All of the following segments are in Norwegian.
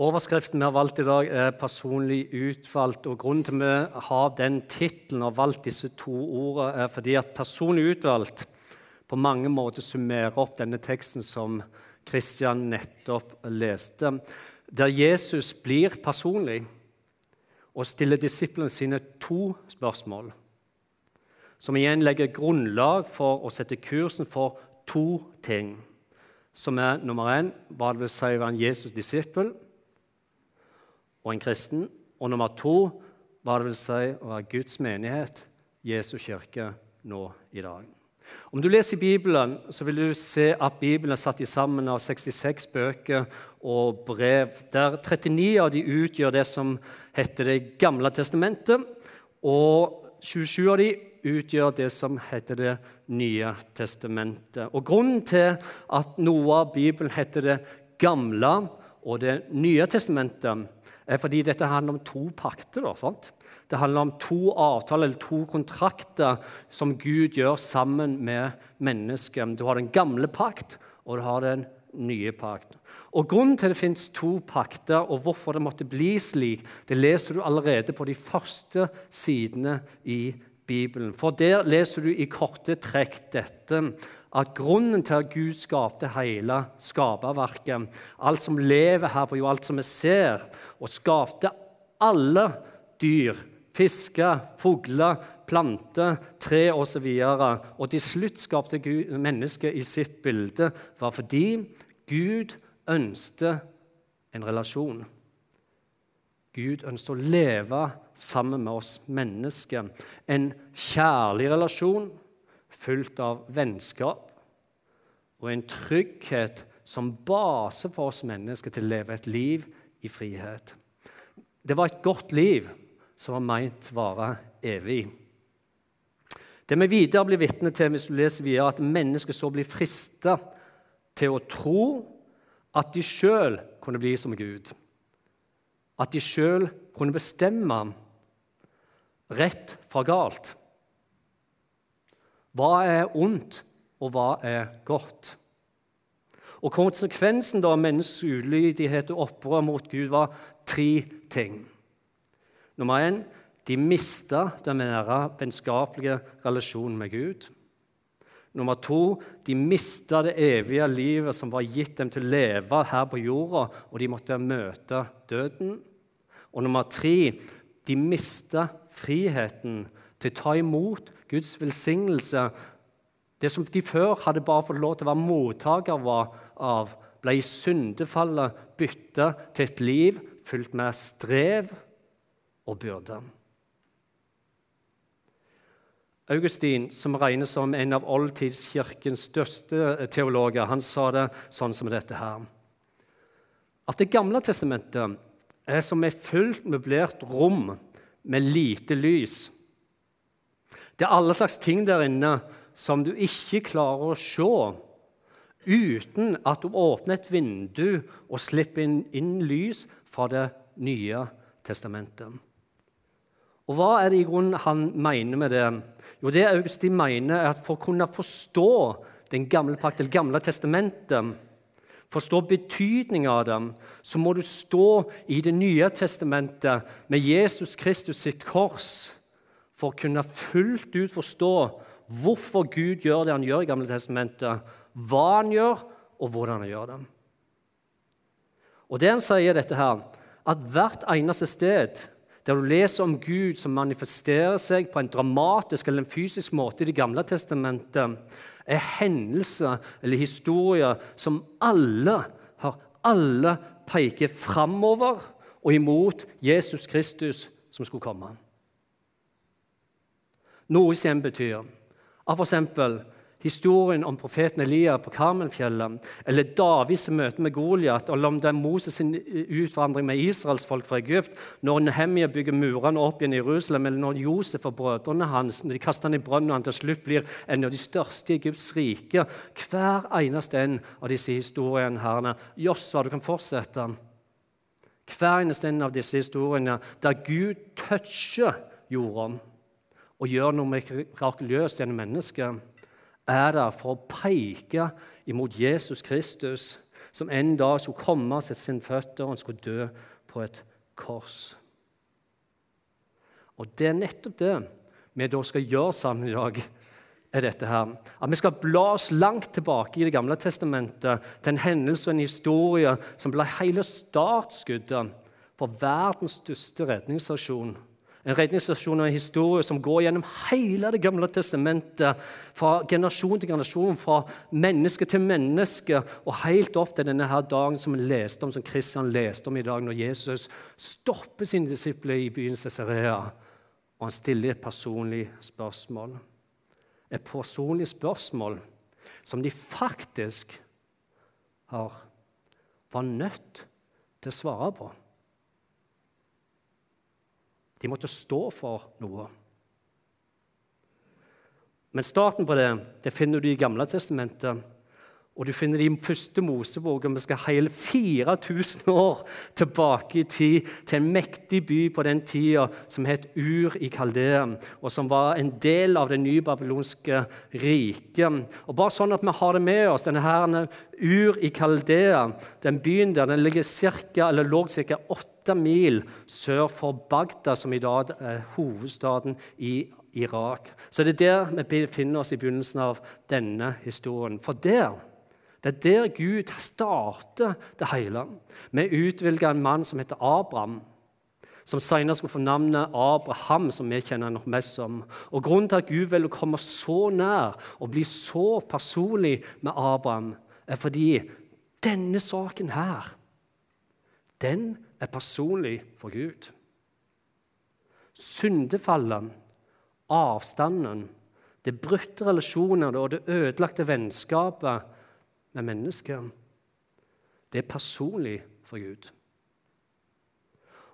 Overskriften vi har valgt i dag, er 'personlig utvalgt'. og Grunnen til at vi har den tittelen og valgt disse to ordene, er fordi at 'personlig utvalgt' på mange måter summerer opp denne teksten som Kristian nettopp leste, der Jesus blir personlig og stiller disiplene sine to spørsmål, som igjen legger grunnlag for å sette kursen for to ting, som er nummer én hva det vil si å være en Jesus-disippel og en kristen. Og nummer to hva det vil si å være Guds menighet, Jesu kirke, nå i dag. Om du leser Bibelen, så vil du se at Bibelen er satt sammen av 66 bøker og brev, der 39 av de utgjør det som heter Det gamle testamentet, og 27 av de utgjør det som heter Det nye testamentet. Og Grunnen til at noe av Bibelen heter Det gamle og Det nye testamentet, er fordi dette handler om to pakter. Da? Det handler om to avtaler eller to kontrakter som Gud gjør sammen med mennesket. Du har den gamle pakt, og du har den nye pakt. Og Grunnen til det fins to pakter, og hvorfor det måtte bli slik, det leser du allerede på de første sidene i Bibelen. For der leser du i korte trekk dette at grunnen til at Gud skapte hele skaperverket, alt som lever her på jord, alt som vi ser, og skapte alle dyr, fisker, fugler, planter, tre osv., og, og til slutt skapte Gud mennesket i sitt bilde, var fordi Gud ønsket en relasjon. Gud ønsket å leve sammen med oss mennesker. En kjærlig relasjon fullt av vennskap og en trygghet som base for oss mennesker til å leve et liv i frihet. Det var et godt liv som var meint vare evig. Det vi videre blir vitne til hvis du leser videre, at mennesker så blir frista til å tro at de sjøl kunne bli som Gud. At de sjøl kunne bestemme rett fra galt. Hva er ondt, og hva er godt? Og Konsekvensen av menneskets ulydighet og opprør mot Gud var tre ting. Nummer én de mista den nære, vennskapelige relasjonen med Gud. Nummer to de mista det evige livet som var gitt dem til å leve her på jorda, og de måtte møte døden. Og nummer tre de mista friheten til å ta imot Guds velsignelse. Det som de før hadde bare fått lov til å være mottaker av, ble i syndefallet bytta til et liv fylt med strev og byrde. Augustin, som regnes som en av oldtidskirkens største teologer, han sa det sånn som dette her. At Det gamle testamentet er som et fullt møblert rom med lite lys. Det er alle slags ting der inne som du ikke klarer å se uten at du åpner et vindu og slipper inn, inn lys fra Det nye testamentet. Og Hva er det i grunnen han mener med det? Jo, Det Augustin mener, er at for å kunne forstå den gamle pakt, det gamle testamentet, forstå betydningen av dem, så må du stå i Det nye testamentet med Jesus Kristus sitt kors for å kunne fullt ut forstå hvorfor Gud gjør det han gjør i Gamle testamentet, hva han gjør, og hvordan han gjør det. Og det han sier dette her, at hvert eneste sted der du leser om Gud som manifesterer seg på en dramatisk eller en fysisk måte i Det gamle testamentet, er hendelser eller historier som alle har alle peker framover og imot Jesus Kristus som skulle komme. Noe som betyr av f.eks. historien om profeten Elia på Karmenfjellet, eller Davids møte med Goliat, eller om det er Moses' utvandring med israelsfolk fra Egypt, når Nehemia bygger murene opp igjen i Jerusalem, eller når Josef og brødrene hans når de kaster han i brønnen og han til slutt blir en av de største i Egypts rike. Hver eneste en av disse historiene herrene. Josva, du kan fortsette. Hver eneste en av disse historiene der Gud toucher jorden og gjør noe mirakuløst gjennom mennesket, er det for å peke imot Jesus Kristus, som en dag skulle komme og sette sine føtter, og han skulle dø på et kors. Og det er nettopp det vi da skal gjøre sammen i dag. er dette her. At vi skal bla oss langt tilbake i Det gamle testamentet til en hendelse og en historie som ble hele startskuddet for verdens største redningsstasjon en redningsstasjon og en historie som går gjennom hele Det gamle testamentet, fra generasjon til generasjon, fra menneske til menneske, og helt opp til denne her dagen som leste om, som Kristian leste om i dag, når Jesus stopper sine disipler i byen Cesarea, og han stiller et personlig spørsmål. Et personlig spørsmål som de faktisk har, var nødt til å svare på. De måtte stå for noe. Men starten på det det finner du i Gamle testamentet. Og du finner det i første Mosebok. Vi skal hele 4000 år tilbake i tid, til en mektig by på den tida som het Ur i Kaldea, og som var en del av det nye babylonske riket. Og bare sånn at vi har det med oss, denne her Ur i Kaldea, den byen der, den ligger cirka, eller lå ca. åtte mil sør for Bagdad, som i dag er hovedstaden i Irak. Så det er der vi befinner oss i begynnelsen av denne historien. For der det er der Gud starter det hele. Vi utvilger en mann som heter Abraham, som senere skulle få navnet Abraham, som vi kjenner nok mest som. Og Grunnen til at Gud vil komme så nær og bli så personlig med Abraham, er fordi denne saken her, den er personlig for Gud. Syndefallet, avstanden, det brutte relasjoner og det ødelagte vennskapet med mennesket, Det er personlig for Gud.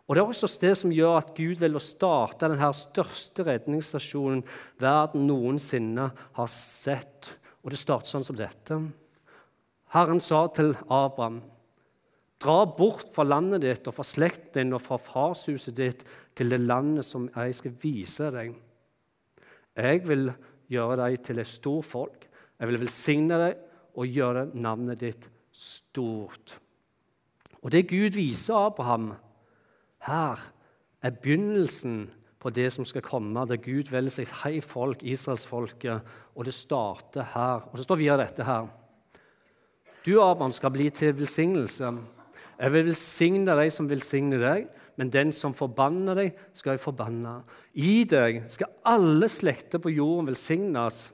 Og Det er også det som gjør at Gud vil starte denne største redningsstasjonen verden noensinne har sett. Og Det starter sånn som dette. Herren sa til Abraham.: Dra bort fra landet ditt og fra slekten din og fra farshuset ditt til det landet som jeg skal vise deg. Jeg vil gjøre deg til et stort folk. Jeg vil velsigne deg og gjøre navnet ditt stort. Og det Gud viser Abraham her, er begynnelsen på det som skal komme, der Gud velger et hei folk, israelsfolket, og det starter her. Og det står videre dette her. Du, Abraham, skal bli til velsignelse. Jeg vil velsigne deg som velsigner deg, men den som forbanner deg, skal jeg forbanne. I deg skal alle slekter på jorden velsignes.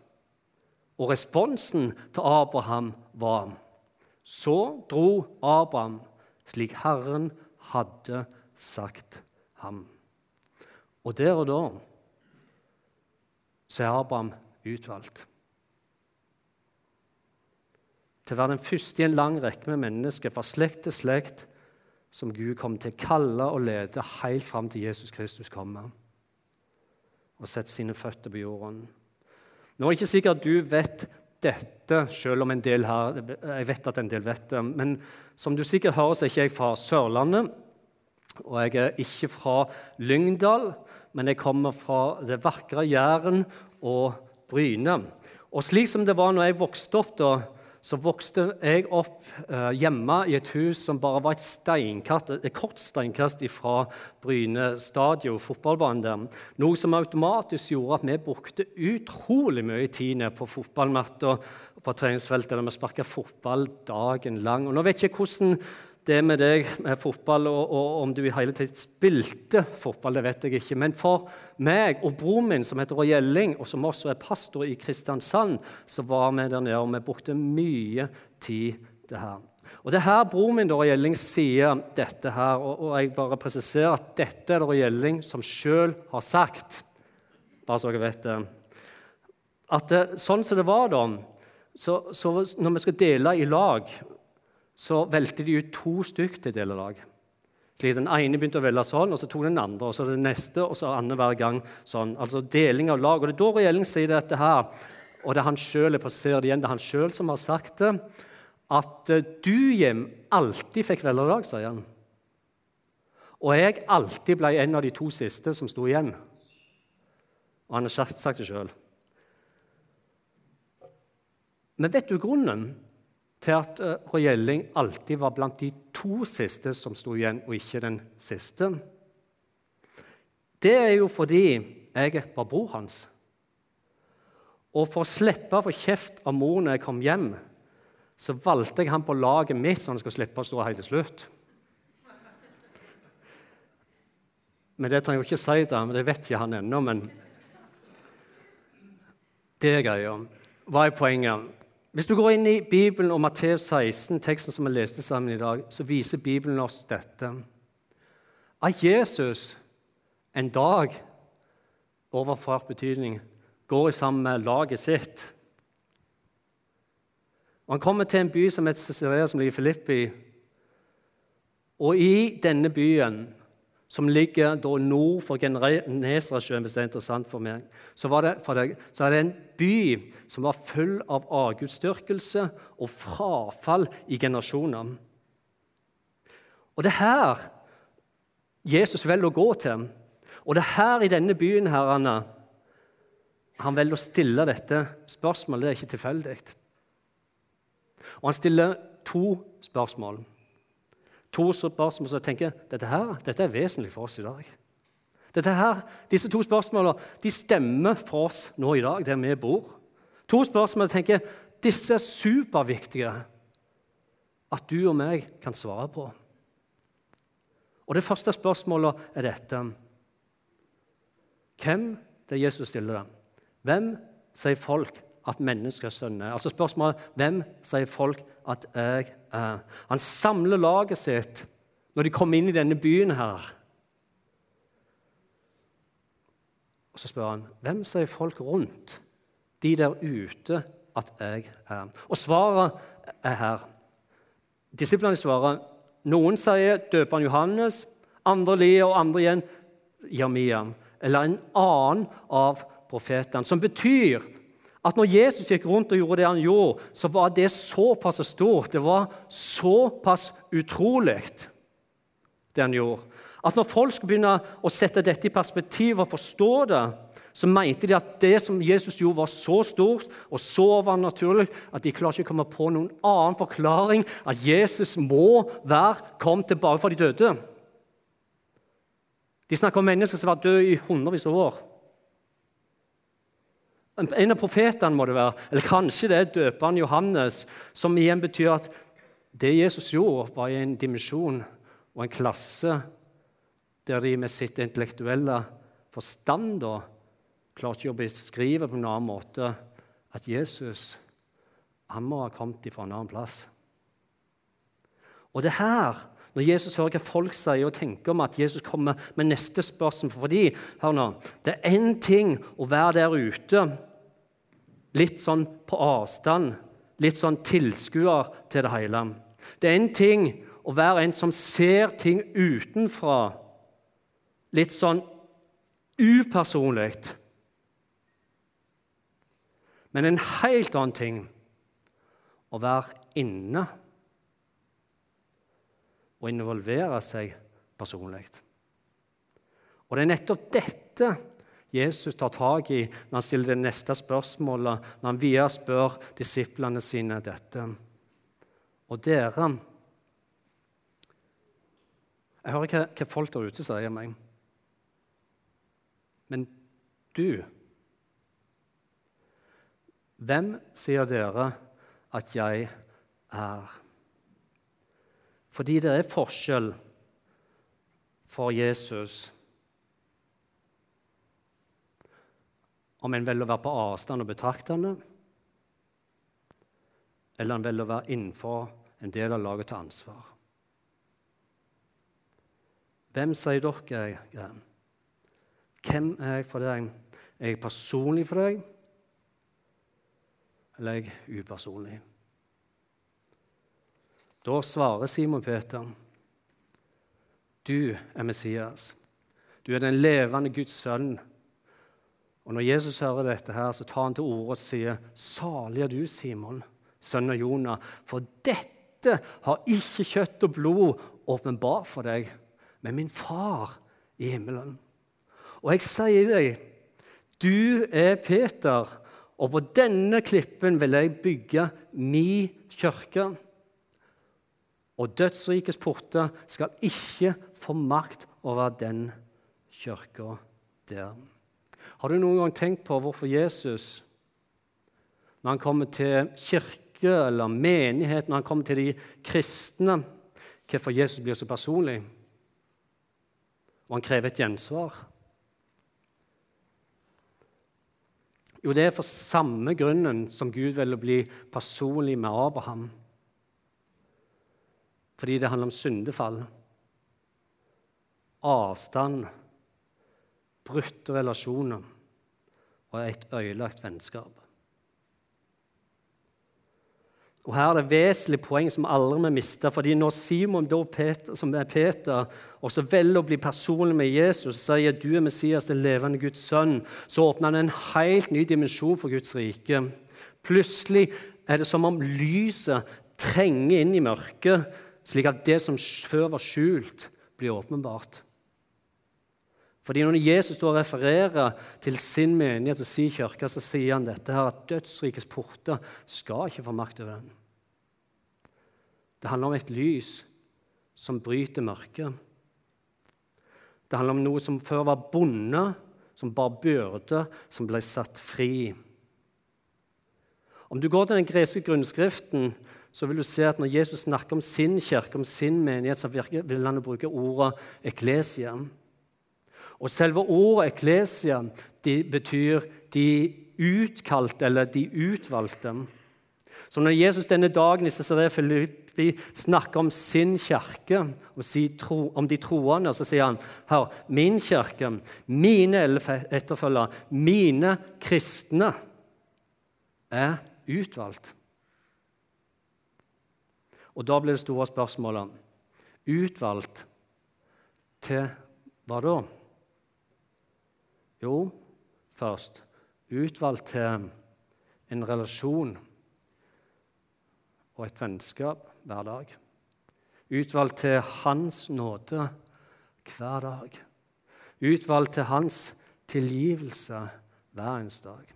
Og responsen til Abraham var Så dro Abraham slik Herren hadde sagt ham. Og der og da så er Abraham utvalgt. Til å være den første i en lang rekke med mennesker fra slekt til slekt som Gud kom til å kalle og lede helt fram til Jesus Kristus kommer og setter sine føtter på jorden. Nå er det ikke sikkert at du vet dette, selv om en del her, jeg vet at en del vet det. Men som du sikkert hører, så er ikke jeg fra Sørlandet. Og jeg er ikke fra Lyngdal, men jeg kommer fra det vakre Jæren og Bryne. Og slik som det var når jeg vokste opp, da, så vokste jeg opp eh, hjemme i et hus som bare var et, steinkast, et kort steinkast fra Bryne stadion, fotballbanen der. Noe som automatisk gjorde at vi brukte utrolig mye tid ned på fotballmatta på treningsfeltet der vi sparka fotball dagen lang. Og nå vet jeg hvordan det med deg med fotball, og, og, om du i hele tatt spilte fotball, det vet jeg ikke. Men for meg og broren min, som heter Roy Gjelling, og som også er pastor i Kristiansand, så var vi der nede, og vi brukte mye tid det her. Og Det er her broren min Roy Gjelling sier dette her, og, og, jeg bare presiserer at dette er det Roy Gjelling som sjøl har sagt. Bare så dere vet det. At det, sånn som det var da, så, så når vi skal dele i lag så velte de ut to stykk til delelag. Slik Den ene begynte å velge sånn, og så tok den andre, og så det neste, og så annenhver gang sånn. Altså deling av lag. Og Det er da regjeringen sier dette her, og det er han passerer det er han sjøl som har sagt det, at eh, du, Jim, alltid fikk velge lag, sier han. Og jeg alltid ble en av de to siste som sto igjen. Og han har sagt det sjøl. Men vet du grunnen? Til at uh, Roy alltid var blant de to siste som sto igjen, og ikke den siste. Det er jo fordi jeg var bror hans. Og for å slippe å få kjeft av mor når jeg kom hjem, så valgte jeg han på laget mitt, så han skulle slippe å stå helt til slutt. Men Det trenger jeg ikke si til ham, det vet ikke han ennå. Men det er greia. Er poenget? Hvis du går inn i Bibelen og Matteus 16, teksten som vi leste sammen i dag, så viser Bibelen oss dette. At Jesus en dag, overført betydning, går sammen med laget sitt. Han kommer til en by som heter Cesarea, som ligger i Filippi. Og i denne byen som ligger da nord for Genesaretsjøen, hvis det er interessant for meg, så, det, for deg, så er det en by som var full av avgudsdyrkelse og frafall i generasjoner. Og det er her Jesus velger å gå til. Og det er her i denne byen her, Anna, han velger å stille dette spørsmålet. Det er ikke tilfeldig. Og han stiller to spørsmål to spørsmål som jeg tenker dette, her, dette er vesentlig for oss i dag. Dette her, disse to spørsmålene de stemmer for oss nå i dag, der vi bor. To spørsmål jeg tenker disse er superviktige at du og meg kan svare på. Og Det første spørsmålet er dette. Hvem det er Jesus stiller dem? Hvem sier folk at menneskesønnen er? Altså spørsmålet hvem sier folk at jeg er? Han samler laget sitt når de kommer inn i denne byen her. Og Så spør han hvem sier folk rundt, de der ute, at jeg er? Og svaret er her. Disiplene svarer noen sier døperen Johannes, andre Lia og andre igjen Jeremia, eller en annen av profetene, som betyr at når Jesus gikk rundt og gjorde det han gjorde, så var det såpass stort, det var såpass utrolig, det han gjorde. At når folk skulle begynne å sette dette i perspektiv og forstå det, så mente de at det som Jesus gjorde, var så stort og så overnaturlig at de klarer ikke å komme på noen annen forklaring at Jesus må være kommet tilbake fra de døde. De snakker om mennesker som var døde i hundrevis av år. En av profetene må det være, eller kanskje det er døperen Johannes, som igjen betyr at det Jesus gjorde, var i en dimensjon og en klasse der de med sitt intellektuelle forstand da, klarte ikke å beskrive på en annen måte at Jesus han må ha kommet fra en annen plass. Og det her, når Jesus hører hva folk sier og tenker om at Jesus kommer med neste spørsmål fordi, hør nå, Det er én ting å være der ute litt sånn på avstand, litt sånn tilskuer til det hele. Det er en ting å være en som ser ting utenfra, litt sånn upersonlig. Men en helt annen ting å være inne og involvere seg personlig. Og det er nettopp dette Jesus tar tak i når han stiller det neste spørsmålet, når han videre spør disiplene sine dette. Og dere Jeg hører hva, hva folk der ute sier meg. Men du Hvem sier dere at jeg er? Fordi det er forskjell for Jesus om en velger å være på avstand og betraktende, eller en velger å være innenfor en del av laget til ansvar. Hvem sier dere er? Hvem er jeg for deg? Er jeg personlig for deg, eller er jeg upersonlig? Da svarer Simon Peter, du er Messias. Du er den levende Guds sønn og Når Jesus hører dette, her, så tar han til orde og sier, 'Salig er du, Simon, sønn av Jonah, for dette har ikke kjøtt og blod åpenbart for deg, men min far i himmelen.' Og jeg sier deg, du er Peter, Og på denne klippen vil jeg bygge mi kirke. Og dødsrikets porter skal ikke få makt over den kirka der. Har du noen gang tenkt på hvorfor Jesus, når han kommer til kirke eller menighet, når han kommer til de kristne, hvorfor Jesus blir så personlig? Og han krever et gjensvar. Jo, det er for samme grunnen som Gud ville bli personlig med Abraham. Fordi det handler om syndefall, avstand, brutte relasjoner og et ødelagt vennskap. Og Her er det vesentlig poeng som aldri vi mister. fordi Når Simon, Peter, som er Peter, også velger å bli personlig med Jesus og sier du er Messias, den levende Guds sønn, så åpner han en helt ny dimensjon for Guds rike. Plutselig er det som om lyset trenger inn i mørket, slik at det som før var skjult, blir åpenbart. Fordi Når Jesus står og refererer til sin menighet og sin kirke, så sier han dette her, at dødsrikets porter skal ikke få makt over den. Det handler om et lys som bryter mørket. Det handler om noe som før var bonde, som bar byrde, som ble satt fri. Om du går til den greske grunnskriften, så vil du se at når Jesus snakker om sin kirke, om sin menighet, så vil han bruke ordet eklesia. Og selve ordet eklesia betyr de utkalte eller de utvalgte. Så når Jesus denne dagen i Cesarea Filippi snakker om sin kirke, om de troende, så sier han her, min kirke, mine etterfølgere, mine kristne er utvalgt. Og da blir det store spørsmålet utvalgt til hva da? Jo, først utvalgt til en relasjon og et vennskap hver dag. Utvalgt til Hans nåde hver dag. Utvalgt til Hans tilgivelse hver eneste dag.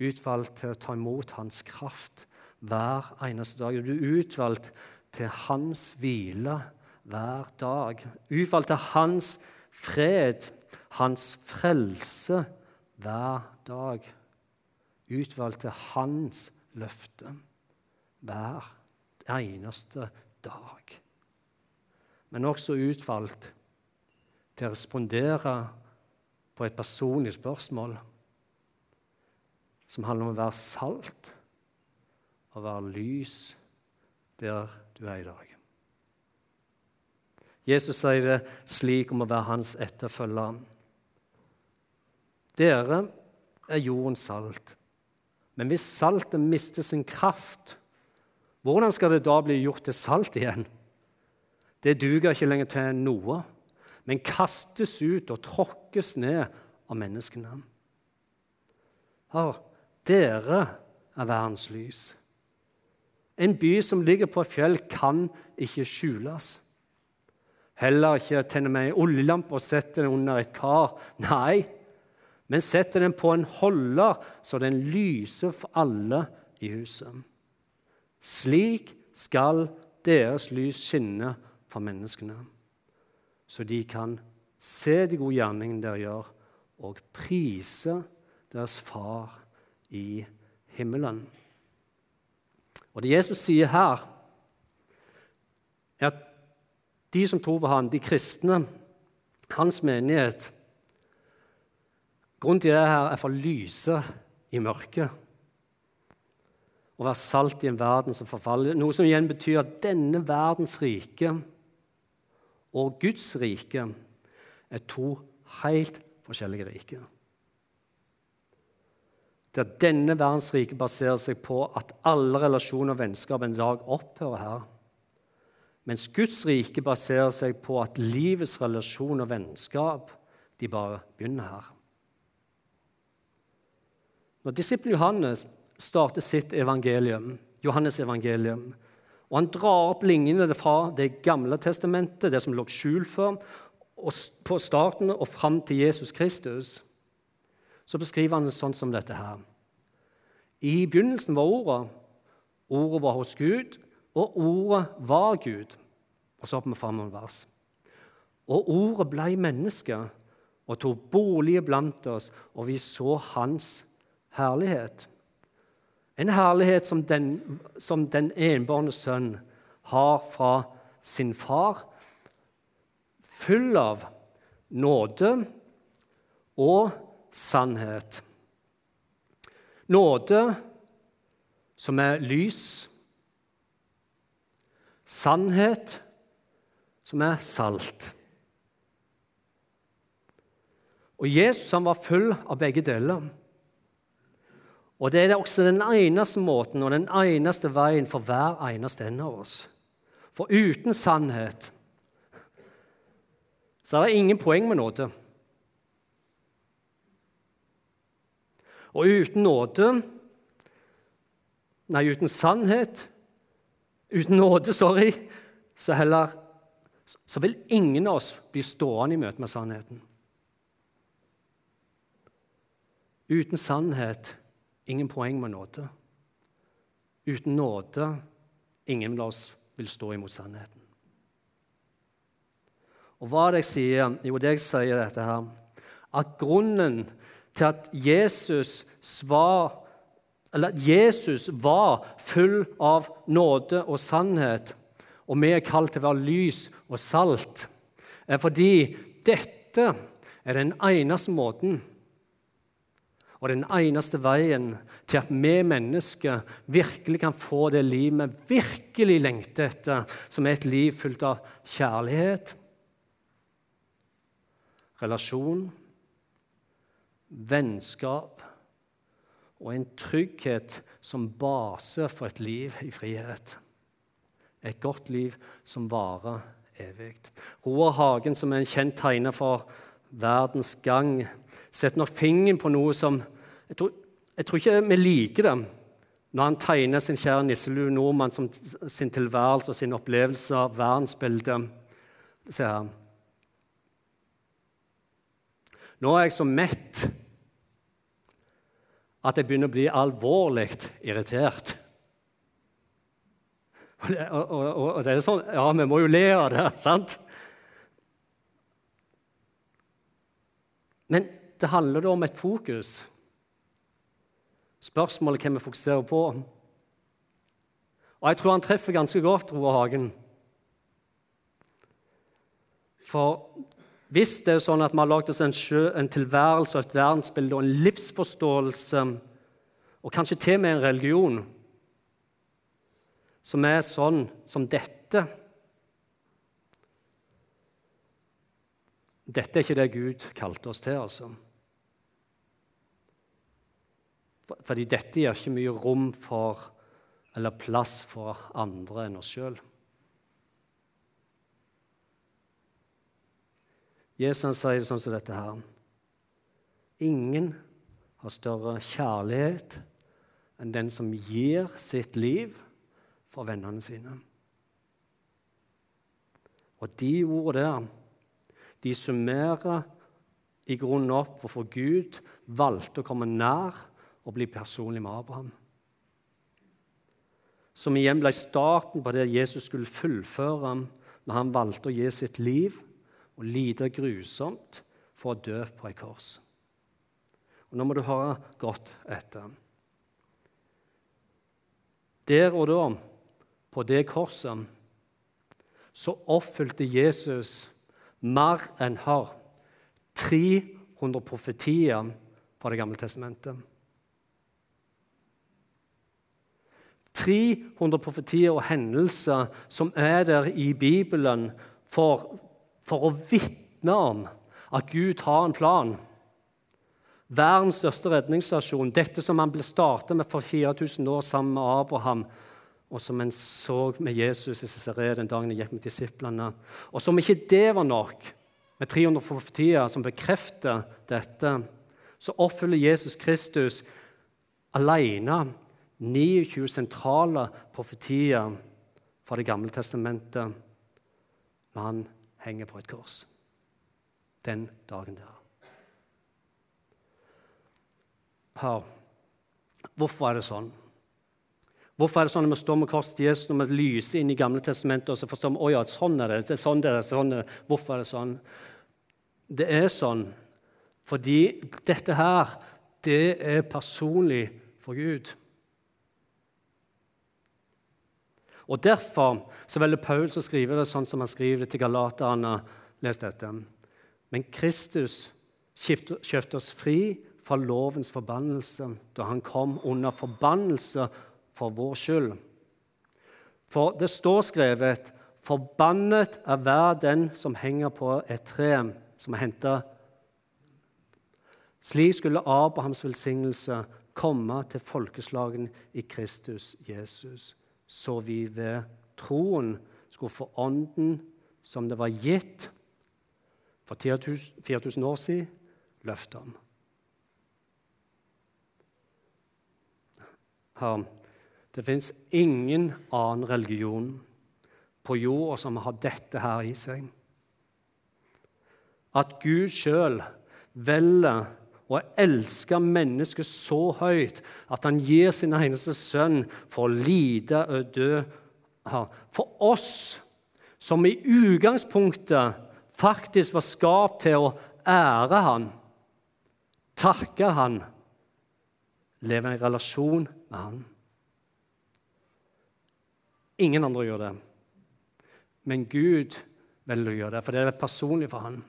Utvalgt til å ta imot Hans kraft hver eneste dag. Du er utvalgt til Hans hvile hver dag. Utvalgt til Hans fred hans frelse hver dag. Utvalgt til hans løfte hver eneste dag. Men også utvalgt til å respondere på et personlig spørsmål som handler om å være salt og være lys der du er i dag. Jesus sier det slik om å være hans etterfølger. Dere er jordens salt. Men hvis saltet mister sin kraft, hvordan skal det da bli gjort til salt igjen? Det duger ikke lenger til noe, men kastes ut og tråkkes ned av menneskene. Her, dere er verdens lys. En by som ligger på et fjell, kan ikke skjules. Heller ikke tenne vi ei oljelampe og sette den under et kar. Nei, men setter den på en holder, så den lyser for alle i huset. Slik skal deres lys skinne for menneskene, så de kan se de gode gjerningene dere gjør, og prise deres far i himmelen. Og Det Jesus sier her, er at de som tror på ham, de kristne, hans menighet, Grunnen til det her er for å lyse i mørket. Å være salt i en verden som forfaller. Noe som igjen betyr at denne verdens rike og Guds rike er to helt forskjellige riker. Der denne verdens rike baserer seg på at alle relasjoner og vennskap en dag opphører her. Mens Guds rike baserer seg på at livets relasjon og vennskap de bare begynner her. Når disippelen Johannes starter sitt evangelium, Johannes evangelium, og han drar opp linjene fra Det gamle testamentet, det som lå skjult for, på starten og fram til Jesus Kristus, så beskriver han det sånn som dette her. I begynnelsen var Ordet. Ordet var hos Gud, og Ordet var Gud. Og så hopper vi fram en vers. Og Ordet blei menneske og tok bolig blant oss, og vi så Hans herlighet. En herlighet som den, som den enbårne sønn har fra sin far, full av nåde og sannhet. Nåde som er lys. Sannhet som er salt. Og Jesus han var full av begge deler. Og Det er også den eneste måten og den eneste veien for hver eneste en av oss. For uten sannhet så er det ingen poeng med nåde. Og uten nåde Nei, uten sannhet Uten nåde, sorry, så, heller, så vil ingen av oss bli stående i møte med sannheten. Uten sannhet ingen poeng med nåde. Uten nåde ingen av oss vil stå imot sannheten. Og hva er det jeg sier? Jo, det jeg sier dette her, at grunnen til at Jesus, svar, Jesus var full av nåde og sannhet, og vi er kalt til å være lys og salt, er fordi dette er den eneste måten og den eneste veien til at vi mennesker virkelig kan få det livet vi virkelig lengter etter, som er et liv fullt av kjærlighet, relasjon vennskap og en trygghet som base for et liv i frihet. Et godt liv som varer evig. Roar Hagen, som er en kjent tegner for verdens gang, setter nå fingeren på noe som jeg tror, jeg tror, ikke vi liker det når han tegner sin kjære nisselue nordmann som sin tilværelse og sin opplevelse av verdensbildet. Se her. Nå er jeg så mett at jeg begynner å bli alvorlig irritert. Og det, og, og, og det, er sånn Ja, vi må jo le av det, sant? Men det handler da om et fokus. Spørsmålet hvem vi fokuserer på. Og jeg tror han treffer ganske godt, Roar Hagen. For hvis det er sånn at vi har lagd oss en, sjø, en tilværelse og et verdensbilde og en livsforståelse, og kanskje til og med en religion, som er sånn som dette Dette er ikke det Gud kalte oss til, altså. Fordi dette gir ikke mye rom for eller plass for andre enn oss sjøl. Jesus sier det sånn som dette her. Ingen har større kjærlighet enn den som gir sitt liv for vennene sine. Og de ordene der, de summerer i grunnen opp hvorfor Gud valgte å komme nær og bli personlig med Abraham. Som igjen ble starten på det Jesus skulle fullføre når han valgte å gi sitt liv og lide grusomt for å dø på et kors. Og Nå må du høre godt etter. Der og da, på det korset, så oppfylte Jesus mer enn har 300 profetier fra Det gamle testamentet. 300 profetier og hendelser som er der i Bibelen for for å vitne om at Gud har en plan. Verdens største redningsstasjon, dette som han ble startet med for 4000 år sammen med Abraham, og som en så med Jesus i Cesarea den dagen han gikk med disiplene. Og som ikke det var nok, med 300 profetier som bekrefter dette, så oppfyller Jesus Kristus alene 29 sentrale profetier fra Det gamle testamentet. Men han henger på et kors. Den dagen der. Her. hvorfor er det sånn. Hvorfor er det sånn når vi står med korset til Jesus, når vi lyser inn i Gamle testamentet, og så forstår vi oh sånn er det, det er sånn det sånn er det. Hvorfor er det sånn? Det er sånn fordi dette her, det er personlig for Gud. Og Derfor så velger Paul å skrive det sånn som han skriver det til galaterne. Les dette. Men Kristus kjøpte oss fri fra lovens forbannelse da han kom under forbannelse for vår skyld. For det står skrevet Forbannet er hver den som henger på et tre, som er henta Slik skulle Abrahams velsignelse komme til folkeslagen i Kristus Jesus så vi ved troen skulle få Ånden som det var gitt for 4000 år siden, løftet om. Her, det fins ingen annen religion på jorda som har dette her i seg. At Gud sjøl velger og elsker mennesket så høyt at han gir sin eneste sønn for å lide og dø. For oss som i utgangspunktet faktisk var skapt til å ære han, takke han, leve i en relasjon med han. Ingen andre gjør det. Men Gud å gjøre det, for det er personlig for han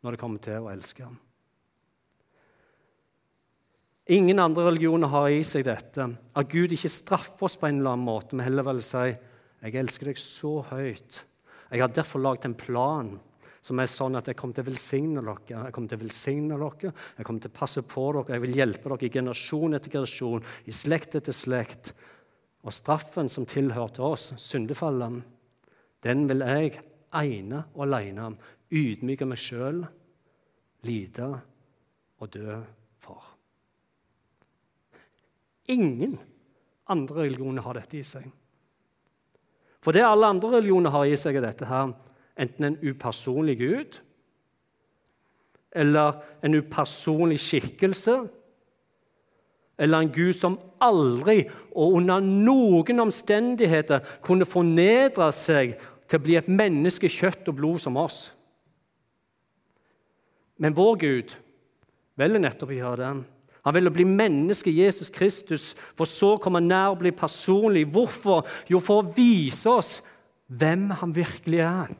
når det kommer til å elske ham. Ingen andre religioner har i seg dette. At Gud ikke straffer oss på en eller annen måte, men heller vil si jeg elsker deg så høyt. Jeg har derfor laget en plan som er sånn at jeg kommer til å velsigne dere. Jeg kommer til å velsigne dere, jeg kommer til å passe på dere, jeg vil hjelpe dere i generasjon etter generasjon, i slekt etter slekt. Og straffen som tilhørte oss, syndefallet, den vil jeg ene og alene ydmyke meg sjøl, lide og dø. Ingen andre religioner har dette i seg. For det alle andre religioner har i seg, er dette her enten en upersonlig gud eller en upersonlig skikkelse eller en gud som aldri og under noen omstendigheter kunne fornedre seg til å bli et menneske, kjøtt og blod som oss. Men vår Gud velger nettopp å gjøre det. Han ville bli menneske, Jesus Kristus, for så å komme nær og bli personlig. Hvorfor? Jo, for å vise oss hvem han virkelig er.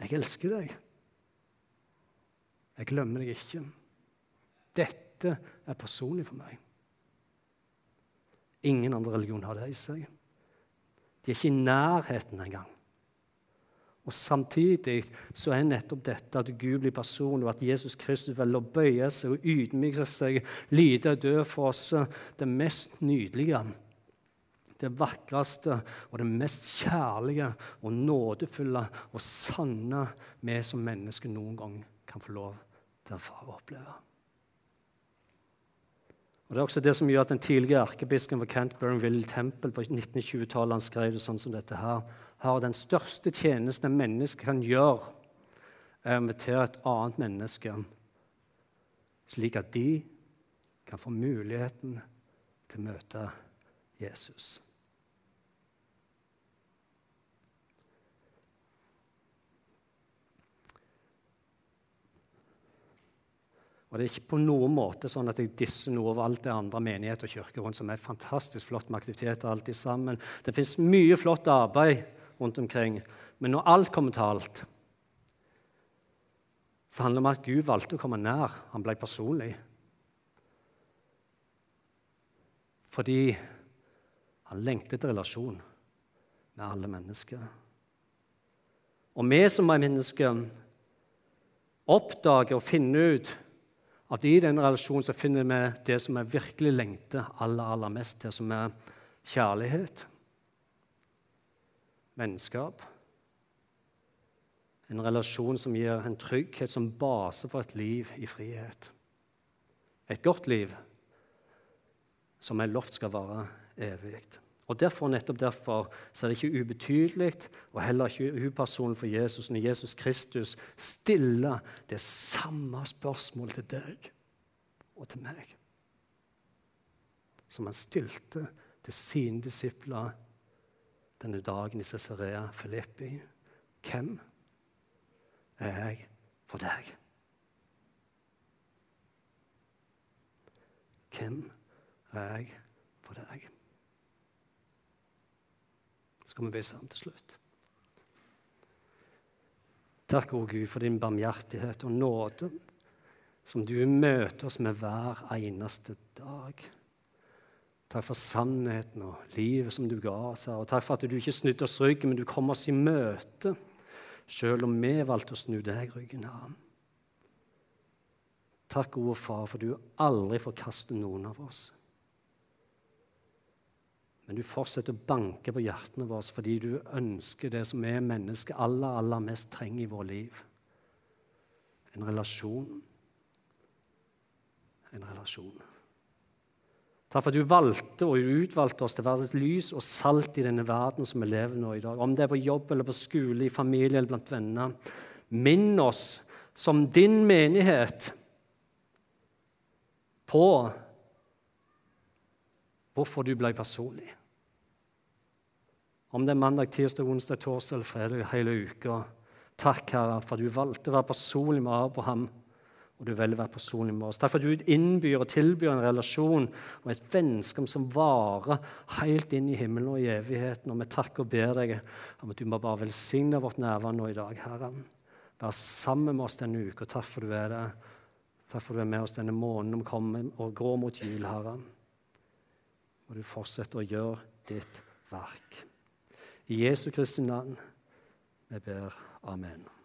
Jeg elsker deg. Jeg glemmer deg ikke. Dette er personlig for meg. Ingen andre religion har det i seg. De er ikke i nærheten engang. Og Samtidig så er nettopp dette at Gud blir person, og at Jesus Kristus velger å bøye seg og ydmyke seg, lide og dø for oss, det mest nydelige, det vakreste og det mest kjærlige og nådefulle og sanne vi som mennesker noen gang kan få lov til å oppleve. Og Det er også det som gjør at den tidligere erkebiskopen for Canterbury, Will Temple, på 1920-tallet skrev det sånn som dette her har den største tjenesten et menneske kan gjøre, er å invitere et annet menneske, slik at de kan få muligheten til å møte Jesus. Og Det er ikke på noen måte sånn at jeg disser noe over alt det andre menighet og kirke rundt, som er fantastisk flott med aktiviteter. alltid sammen. Det fins mye flott arbeid rundt omkring. Men når alt kommer til alt, så handler det om at Gud valgte å komme nær. Han ble personlig. Fordi han lengtet etter relasjon med alle mennesker. Og vi som er mennesker, oppdager og finner ut at i den relasjonen så finner vi det som vi virkelig lengter aller, aller mest til, som er kjærlighet vennskap. En relasjon som gir en trygghet som base for et liv i frihet. Et godt liv som er lovt skal være evig. Og derfor, nettopp derfor så er det ikke ubetydelig og heller ikke upersonlig for Jesus når Jesus Kristus stiller det samme spørsmålet til deg og til meg. Som han stilte til sine disipler denne dagen i Cesarea Filippi. Hvem er jeg for deg? Hvem er jeg for deg? Skal vi be sammen til slutt. Takk, O Gud, for din barmhjertighet og nåde som du møter oss med hver eneste dag. Takk for sannheten og livet som du ga oss her. Og takk for at du ikke snudde oss ryggen, men du kom oss i møte, selv om vi valgte å snu deg ryggen. her. Takk, gode far, for du aldri forkaster noen av oss. Men du fortsetter å banke på hjertene våre fordi du ønsker det som vi mennesker aller, aller mest trenger i vårt liv. En relasjon. En relasjon. Takk for at du valgte og utvalgte oss til å være lys og salt i denne verden som vi lever nå i dag. Om det er på jobb eller på skole, i familie eller blant venner. Minn oss som din menighet på hvorfor du ble personlig. Om det er mandag, tirsdag, onsdag, torsdag eller fredag hele uka. Takk, Herre, for at du valgte å være personlig med Abraham, og du velger å være personlig med oss. Takk for at du innbyr og tilbyr en relasjon og et vennskap som varer helt inn i himmelen og i evigheten. Og vi takker og ber deg om at du må bare velsigne vårt nærvær nå i dag, Herre. Vær sammen med oss denne uka. Takk for at du er der. Takk for du er med oss denne måneden vi kommer og går mot jul, Herre. Og du fortsetter å gjøre ditt verk. I Jesu Kristi navn vi ber Amen.